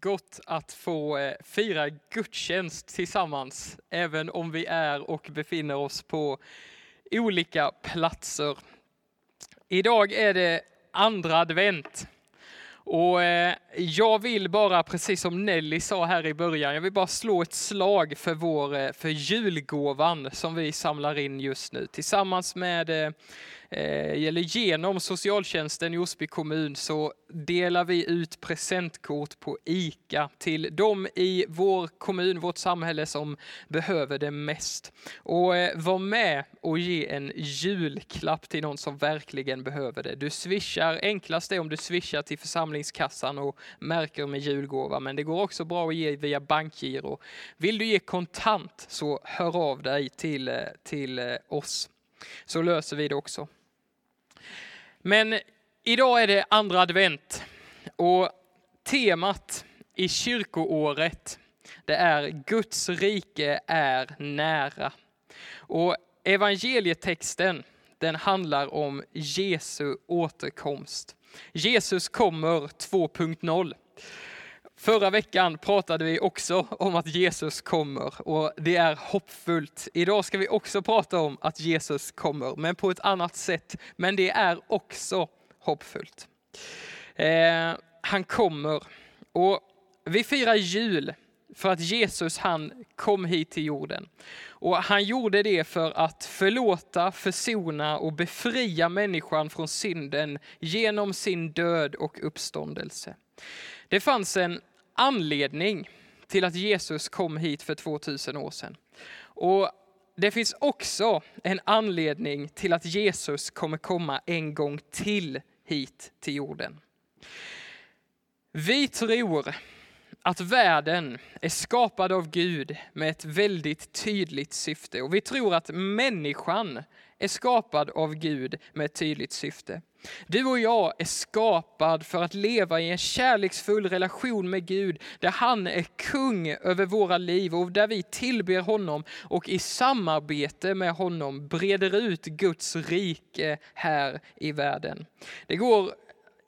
gott att få eh, fira gudstjänst tillsammans, även om vi är och befinner oss på olika platser. Idag är det andra advent. Och eh, jag vill bara, precis som Nelly sa här i början, jag vill bara slå ett slag för, vår, eh, för julgåvan som vi samlar in just nu. Tillsammans med Eh, eller genom socialtjänsten i Osby kommun så delar vi ut presentkort på ICA till de i vår kommun, vårt samhälle som behöver det mest. Och eh, var med och ge en julklapp till någon som verkligen behöver det. Du swishar, enklast är om du swishar till församlingskassan och märker med julgåva, men det går också bra att ge via bankgiro. Vill du ge kontant så hör av dig till, eh, till eh, oss så löser vi det också. Men idag är det andra advent och temat i kyrkoåret det är Guds rike är nära. Och evangelietexten den handlar om Jesu återkomst. Jesus kommer 2.0. Förra veckan pratade vi också om att Jesus kommer och det är hoppfullt. Idag ska vi också prata om att Jesus kommer, men på ett annat sätt. Men det är också hoppfullt. Eh, han kommer och vi firar jul för att Jesus han kom hit till jorden. Och han gjorde det för att förlåta, försona och befria människan från synden genom sin död och uppståndelse. Det fanns en anledning till att Jesus kom hit för 2000 år sedan. Och det finns också en anledning till att Jesus kommer komma en gång till hit till jorden. Vi tror att världen är skapad av Gud med ett väldigt tydligt syfte. Och vi tror att människan är skapad av Gud med ett tydligt syfte. Du och jag är skapad för att leva i en kärleksfull relation med Gud, där han är kung över våra liv och där vi tillber honom och i samarbete med honom breder ut Guds rike här i världen. Det går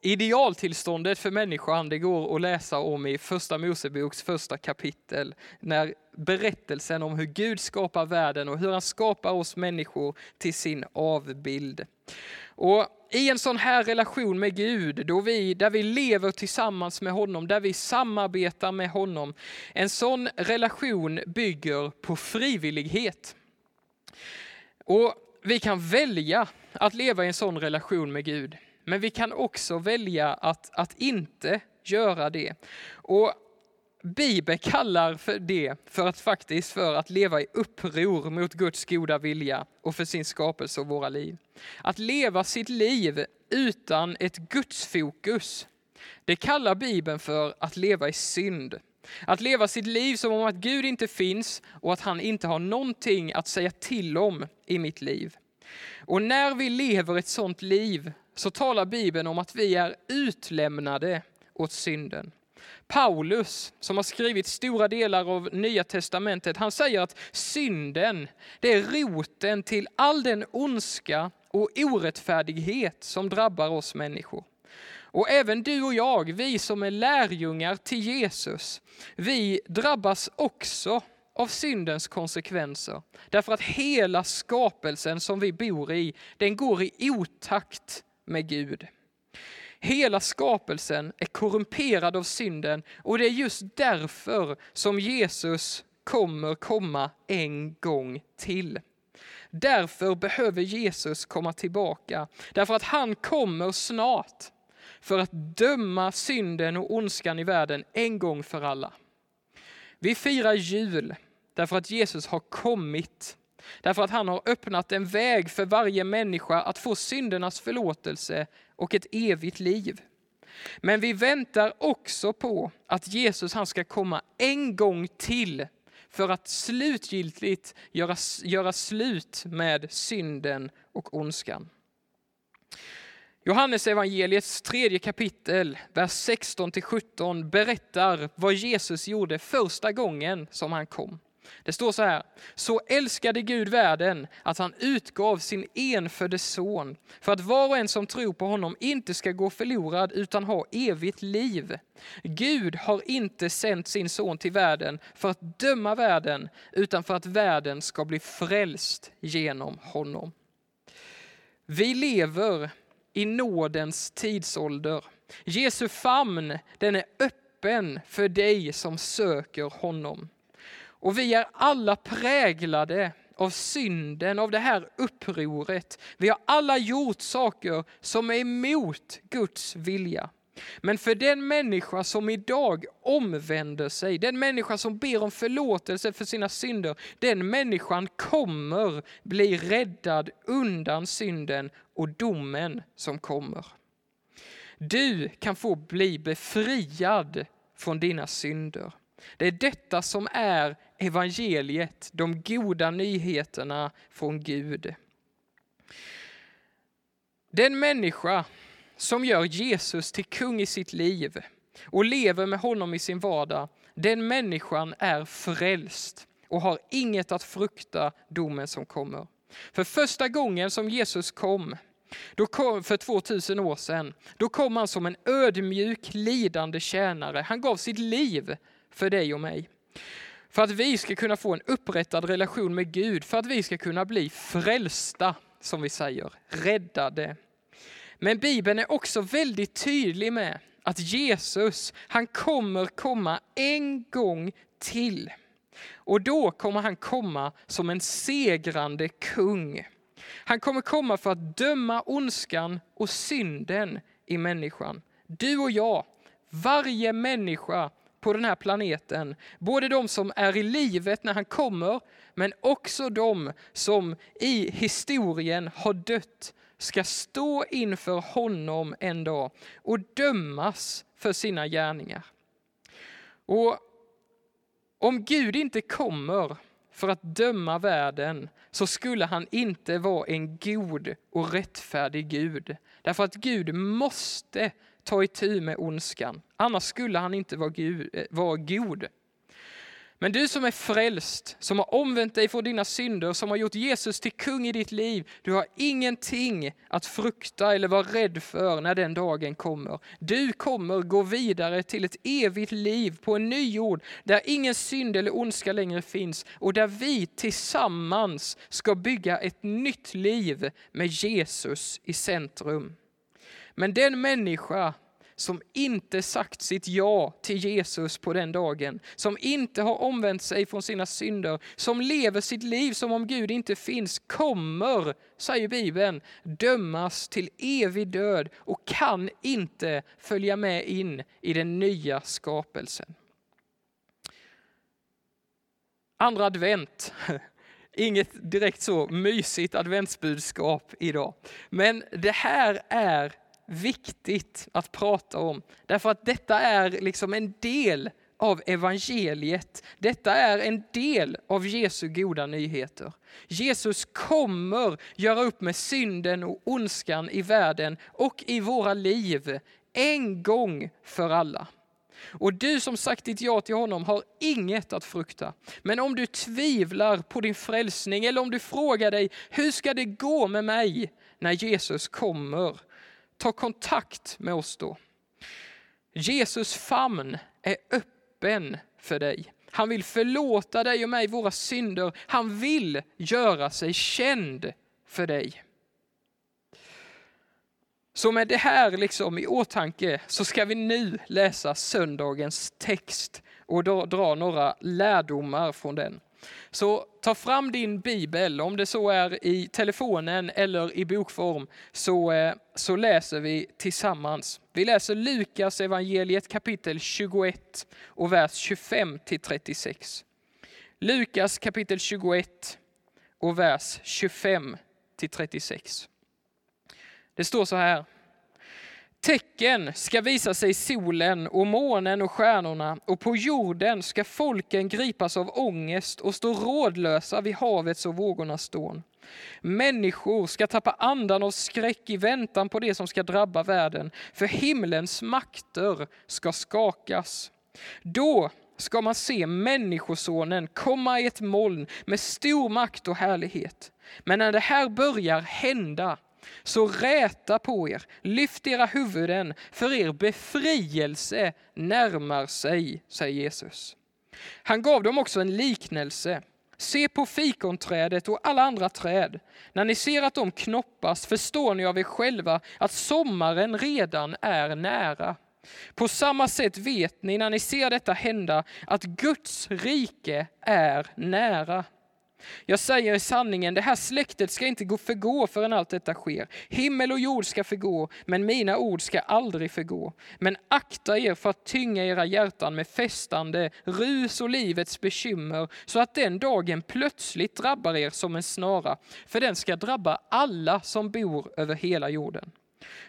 Idealtillståndet för människan det går att läsa om i första Moseboks första kapitel. När berättelsen om hur Gud skapar världen och hur han skapar oss människor till sin avbild. Och i en sån här relation med Gud, då vi, där vi lever tillsammans med honom, där vi samarbetar med honom. En sån relation bygger på frivillighet. Och vi kan välja att leva i en sån relation med Gud. Men vi kan också välja att, att inte göra det. Och Bibeln kallar för det för att faktiskt för att leva i uppror mot Guds goda vilja och för sin skapelse och våra liv. Att leva sitt liv utan ett gudsfokus, det kallar Bibeln för att leva i synd. Att leva sitt liv som om att Gud inte finns och att han inte har någonting att säga till om i mitt liv. Och när vi lever ett sånt liv så talar Bibeln om att vi är utlämnade åt synden. Paulus, som har skrivit stora delar av Nya Testamentet, han säger att synden, det är roten till all den ondska och orättfärdighet som drabbar oss människor. Och även du och jag, vi som är lärjungar till Jesus, vi drabbas också av syndens konsekvenser. Därför att hela skapelsen som vi bor i, den går i otakt med Gud. Hela skapelsen är korrumperad av synden och det är just därför som Jesus kommer komma en gång till. Därför behöver Jesus komma tillbaka, därför att han kommer snart för att döma synden och ondskan i världen en gång för alla. Vi firar jul därför att Jesus har kommit Därför att han har öppnat en väg för varje människa att få syndernas förlåtelse och ett evigt liv. Men vi väntar också på att Jesus han ska komma en gång till för att slutgiltigt göra, göra slut med synden och ondskan. Johannes evangeliets tredje kapitel, vers 16 17 berättar vad Jesus gjorde första gången som han kom. Det står så här, så älskade Gud världen att han utgav sin enfödde son för att var och en som tror på honom inte ska gå förlorad utan ha evigt liv. Gud har inte sänt sin son till världen för att döma världen utan för att världen ska bli frälst genom honom. Vi lever i nådens tidsålder. Jesu famn den är öppen för dig som söker honom. Och vi är alla präglade av synden, av det här upproret. Vi har alla gjort saker som är emot Guds vilja. Men för den människa som idag omvänder sig, den människa som ber om förlåtelse för sina synder, den människan kommer bli räddad undan synden och domen som kommer. Du kan få bli befriad från dina synder. Det är detta som är evangeliet, de goda nyheterna från Gud. Den människa som gör Jesus till kung i sitt liv och lever med honom i sin vardag, den människan är frälst och har inget att frukta domen som kommer. För första gången som Jesus kom, då kom för 2000 år sedan, då kom han som en ödmjuk, lidande tjänare. Han gav sitt liv för dig och mig. För att vi ska kunna få en upprättad relation med Gud, för att vi ska kunna bli frälsta, som vi säger, räddade. Men Bibeln är också väldigt tydlig med att Jesus, han kommer komma en gång till. Och då kommer han komma som en segrande kung. Han kommer komma för att döma ondskan och synden i människan. Du och jag, varje människa på den här planeten. Både de som är i livet när han kommer, men också de som i historien har dött ska stå inför honom en dag och dömas för sina gärningar. Och om Gud inte kommer för att döma världen så skulle han inte vara en god och rättfärdig Gud. Därför att Gud måste ta itu med ondskan. Annars skulle han inte vara, Gud, eh, vara god. Men du som är frälst, som har omvänt dig från dina synder, som har gjort Jesus till kung i ditt liv, du har ingenting att frukta eller vara rädd för när den dagen kommer. Du kommer gå vidare till ett evigt liv på en ny jord där ingen synd eller ondska längre finns och där vi tillsammans ska bygga ett nytt liv med Jesus i centrum. Men den människa som inte sagt sitt ja till Jesus på den dagen, som inte har omvänt sig från sina synder, som lever sitt liv som om Gud inte finns, kommer, säger Bibeln, dömas till evig död och kan inte följa med in i den nya skapelsen. Andra advent, inget direkt så mysigt adventsbudskap idag. Men det här är viktigt att prata om. Därför att detta är liksom en del av evangeliet. Detta är en del av Jesu goda nyheter. Jesus kommer göra upp med synden och ondskan i världen och i våra liv en gång för alla. Och du som sagt ditt ja till honom har inget att frukta. Men om du tvivlar på din frälsning eller om du frågar dig, hur ska det gå med mig när Jesus kommer? Ta kontakt med oss då. Jesus famn är öppen för dig. Han vill förlåta dig och mig våra synder. Han vill göra sig känd för dig. Så med det här liksom i åtanke så ska vi nu läsa söndagens text och dra några lärdomar från den. Så ta fram din bibel, om det så är i telefonen eller i bokform, så, eh, så läser vi tillsammans. Vi läser Lukas evangeliet kapitel 21 och vers 25 till 36. Lukas kapitel 21 och vers 25 till 36. Det står så här. Tecken ska visa sig solen och månen och stjärnorna och på jorden ska folken gripas av ångest och stå rådlösa vid havets och vågornas stån. Människor ska tappa andan av skräck i väntan på det som ska drabba världen, för himlens makter ska skakas. Då ska man se Människosonen komma i ett moln med stor makt och härlighet. Men när det här börjar hända, så räta på er, lyft era huvuden, för er befrielse närmar sig, säger Jesus. Han gav dem också en liknelse. Se på fikonträdet och alla andra träd. När ni ser att de knoppas förstår ni av er själva att sommaren redan är nära. På samma sätt vet ni när ni ser detta hända att Guds rike är nära. Jag säger i sanningen, det här släktet ska inte förgå förrän allt detta sker. Himmel och jord ska förgå, men mina ord ska aldrig förgå. Men akta er för att tynga era hjärtan med festande, rus och livets bekymmer, så att den dagen plötsligt drabbar er som en snara, för den ska drabba alla som bor över hela jorden.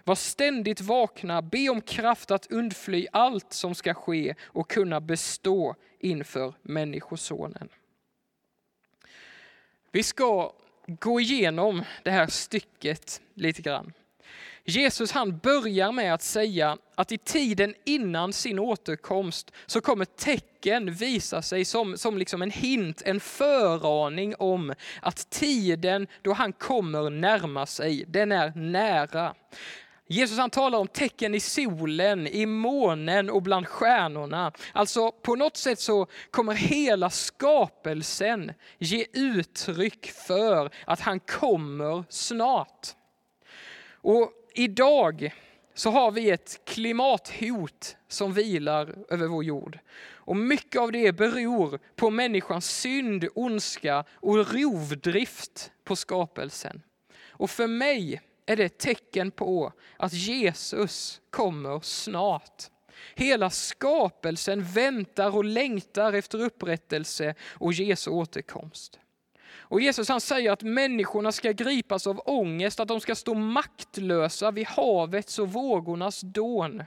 Var ständigt vakna, be om kraft att undfly allt som ska ske och kunna bestå inför Människosonen. Vi ska gå igenom det här stycket lite grann. Jesus han börjar med att säga att i tiden innan sin återkomst så kommer tecken visa sig som, som liksom en hint, en föraning om att tiden då han kommer närma sig, den är nära. Jesus han talar om tecken i solen, i månen och bland stjärnorna. Alltså på något sätt så kommer hela skapelsen ge uttryck för att han kommer snart. Och idag så har vi ett klimathot som vilar över vår jord. Och mycket av det beror på människans synd, ondska och rovdrift på skapelsen. Och för mig är det ett tecken på att Jesus kommer snart. Hela skapelsen väntar och längtar efter upprättelse och Jesu återkomst. Och Jesus han säger att människorna ska gripas av ångest, att de ska stå maktlösa vid havets och vågornas dån.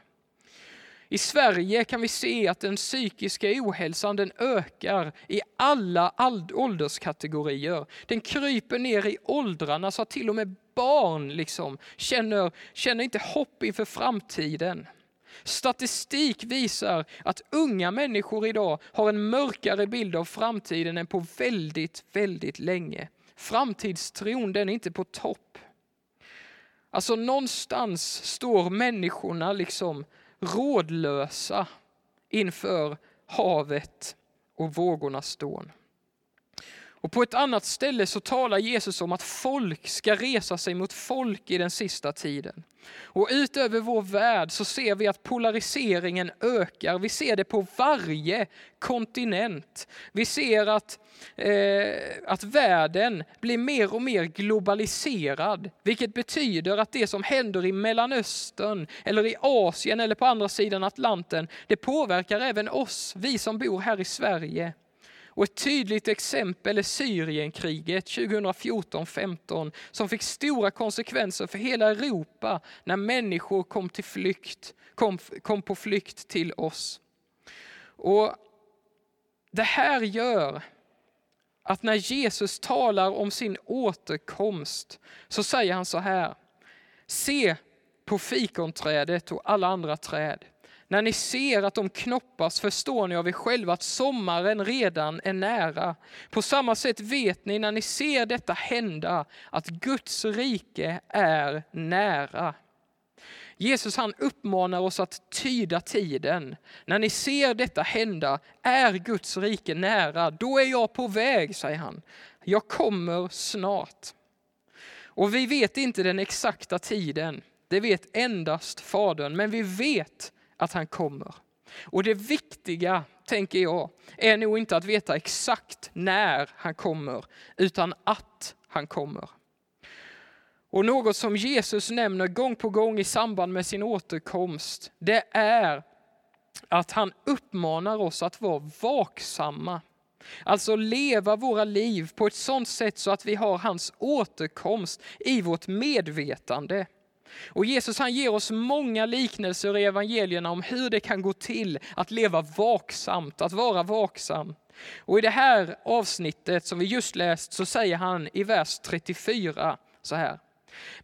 I Sverige kan vi se att den psykiska ohälsan den ökar i alla ålderskategorier. Den kryper ner i åldrarna så att till och med barn liksom känner, känner inte hopp inför framtiden. Statistik visar att unga människor idag har en mörkare bild av framtiden än på väldigt, väldigt länge. Framtidstron den är inte på topp. Alltså någonstans står människorna liksom rådlösa inför havet och vågornas dån. Och på ett annat ställe så talar Jesus om att folk ska resa sig mot folk i den sista tiden. Och utöver vår värld så ser vi att polariseringen ökar. Vi ser det på varje kontinent. Vi ser att, eh, att världen blir mer och mer globaliserad. Vilket betyder att det som händer i Mellanöstern, eller i Asien eller på andra sidan Atlanten, det påverkar även oss, vi som bor här i Sverige. Och ett tydligt exempel är Syrienkriget 2014-15 som fick stora konsekvenser för hela Europa när människor kom, till flykt, kom, kom på flykt till oss. Och Det här gör att när Jesus talar om sin återkomst så säger han så här. Se på fikonträdet och alla andra träd. När ni ser att de knoppas förstår ni av er själva att sommaren redan är nära. På samma sätt vet ni när ni ser detta hända att Guds rike är nära. Jesus han uppmanar oss att tyda tiden. När ni ser detta hända är Guds rike nära. Då är jag på väg, säger han. Jag kommer snart. Och vi vet inte den exakta tiden. Det vet endast Fadern. Men vi vet att han kommer. Och det viktiga, tänker jag, är nog inte att veta exakt när han kommer, utan att han kommer. Och något som Jesus nämner gång på gång i samband med sin återkomst, det är att han uppmanar oss att vara vaksamma. Alltså leva våra liv på ett sådant sätt så att vi har hans återkomst i vårt medvetande. Och Jesus han ger oss många liknelser i evangelierna om hur det kan gå till att leva vaksamt, att vara vaksam. Och i det här avsnittet som vi just läst så säger han i vers 34 så här.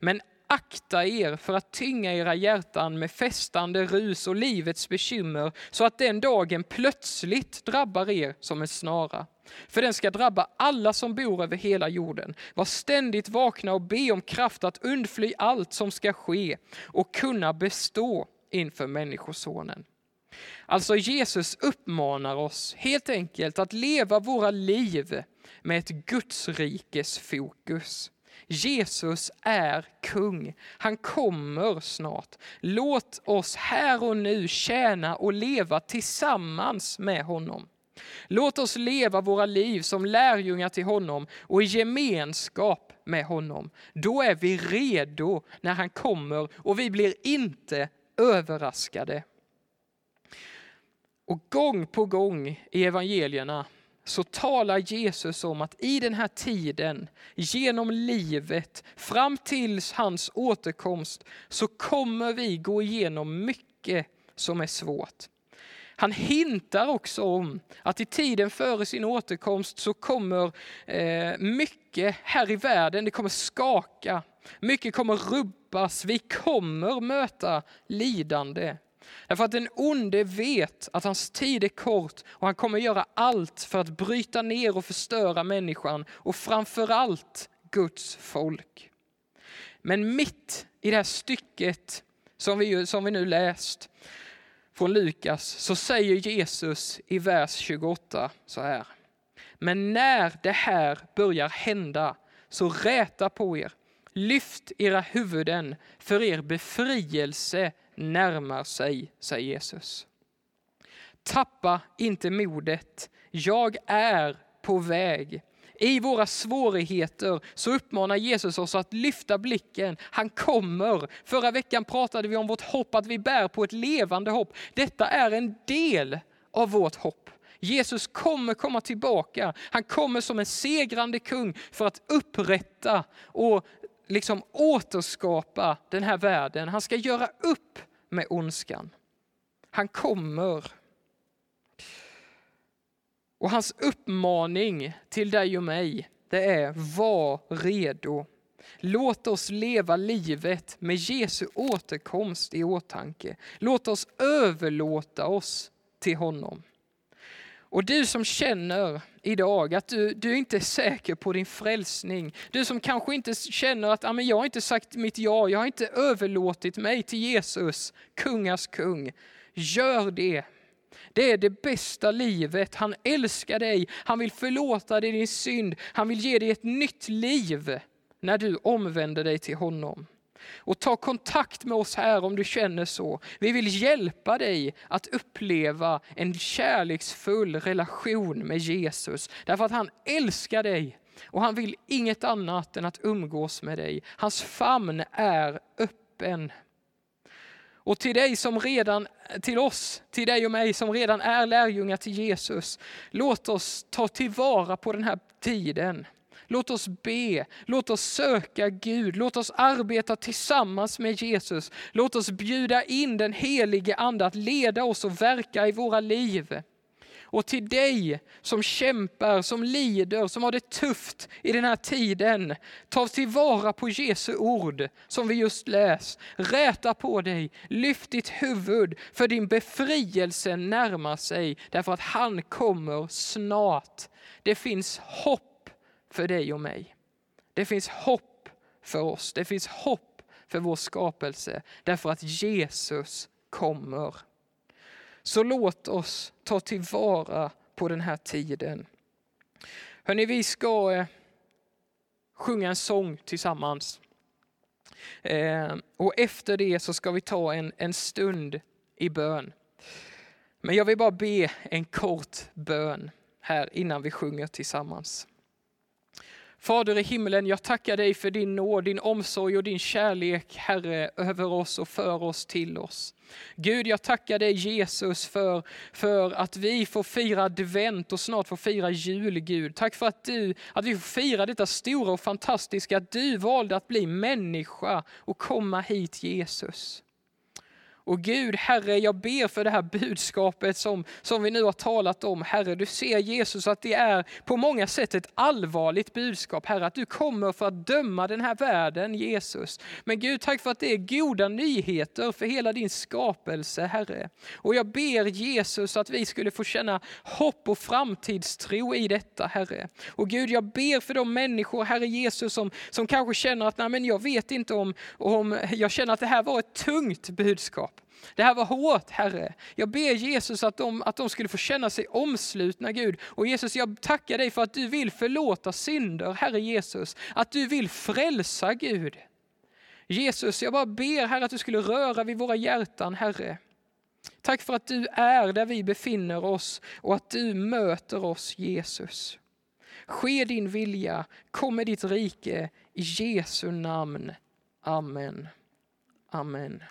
Men akta er för att tynga era hjärtan med festande rus och livets bekymmer så att den dagen plötsligt drabbar er som en snara. För den ska drabba alla som bor över hela jorden. Var ständigt vakna och be om kraft att undfly allt som ska ske och kunna bestå inför Människosonen. Alltså Jesus uppmanar oss helt enkelt att leva våra liv med ett Gudsrikes fokus. Jesus är kung. Han kommer snart. Låt oss här och nu tjäna och leva tillsammans med honom. Låt oss leva våra liv som lärjungar till honom och i gemenskap med honom. Då är vi redo när han kommer och vi blir inte överraskade. Och gång på gång i evangelierna så talar Jesus om att i den här tiden, genom livet, fram till hans återkomst, så kommer vi gå igenom mycket som är svårt. Han hintar också om att i tiden före sin återkomst så kommer eh, mycket här i världen, det kommer skaka, mycket kommer rubbas, vi kommer möta lidande. Därför att den onde vet att hans tid är kort och han kommer göra allt för att bryta ner och förstöra människan och framförallt Guds folk. Men mitt i det här stycket som vi, som vi nu läst från Lukas så säger Jesus i vers 28 så här. Men när det här börjar hända så räta på er, lyft era huvuden för er befrielse närmar sig, säger Jesus. Tappa inte modet. Jag är på väg. I våra svårigheter så uppmanar Jesus oss att lyfta blicken. Han kommer. Förra veckan pratade vi om vårt hopp, att vi bär på ett levande hopp. Detta är en del av vårt hopp. Jesus kommer komma tillbaka. Han kommer som en segrande kung för att upprätta och liksom återskapa den här världen. Han ska göra upp med ondskan. Han kommer. Och hans uppmaning till dig och mig, det är var redo. Låt oss leva livet med Jesu återkomst i åtanke. Låt oss överlåta oss till honom. Och du som känner idag att du, du inte är säker på din frälsning. Du som kanske inte känner att ah, men jag har inte sagt mitt ja, jag har inte överlåtit mig till Jesus, kungars kung. Gör det. Det är det bästa livet. Han älskar dig, han vill förlåta dig din synd, han vill ge dig ett nytt liv när du omvänder dig till honom. Och ta kontakt med oss här om du känner så. Vi vill hjälpa dig att uppleva en kärleksfull relation med Jesus. Därför att han älskar dig och han vill inget annat än att umgås med dig. Hans famn är öppen. Och till dig som redan, till oss, till dig och mig som redan är lärjungar till Jesus, låt oss ta tillvara på den här tiden. Låt oss be, låt oss söka Gud, låt oss arbeta tillsammans med Jesus. Låt oss bjuda in den helige Ande att leda oss och verka i våra liv. Och till dig som kämpar, som lider, som har det tufft i den här tiden. Ta tillvara på Jesu ord som vi just läst. Räta på dig, lyft ditt huvud för din befrielse närmar sig därför att han kommer snart. Det finns hopp för dig och mig. Det finns hopp för oss. Det finns hopp för vår skapelse därför att Jesus kommer. Så låt oss ta tillvara på den här tiden. Hörrni, vi ska eh, sjunga en sång tillsammans. Eh, och efter det så ska vi ta en, en stund i bön. Men jag vill bara be en kort bön här innan vi sjunger tillsammans. Fader i himlen, jag tackar dig för din nåd, din omsorg och din kärlek, Herre, över oss och för oss till oss. Gud, jag tackar dig Jesus för, för att vi får fira advent och snart får fira jul, Gud. Tack för att, du, att vi får fira detta stora och fantastiska, att du valde att bli människa och komma hit, Jesus. Och Gud, Herre, jag ber för det här budskapet som, som vi nu har talat om. Herre, du ser Jesus att det är på många sätt ett allvarligt budskap. Herre, att du kommer för att döma den här världen, Jesus. Men Gud, tack för att det är goda nyheter för hela din skapelse, Herre. Och jag ber Jesus att vi skulle få känna hopp och framtidstro i detta, Herre. Och Gud, jag ber för de människor, Herre Jesus, som, som kanske känner att Nej, men jag vet inte om, om, jag känner att det här var ett tungt budskap budskap. Det här var hårt, Herre. Jag ber Jesus att de, att de skulle få känna sig omslutna, Gud. Och Jesus, jag tackar dig för att du vill förlåta synder, Herre Jesus. Att du vill frälsa, Gud. Jesus, jag bara ber, Herre, att du skulle röra vid våra hjärtan, Herre. Tack för att du är där vi befinner oss och att du möter oss, Jesus. Ske din vilja, kom med ditt rike, i Jesu namn. Amen. Amen.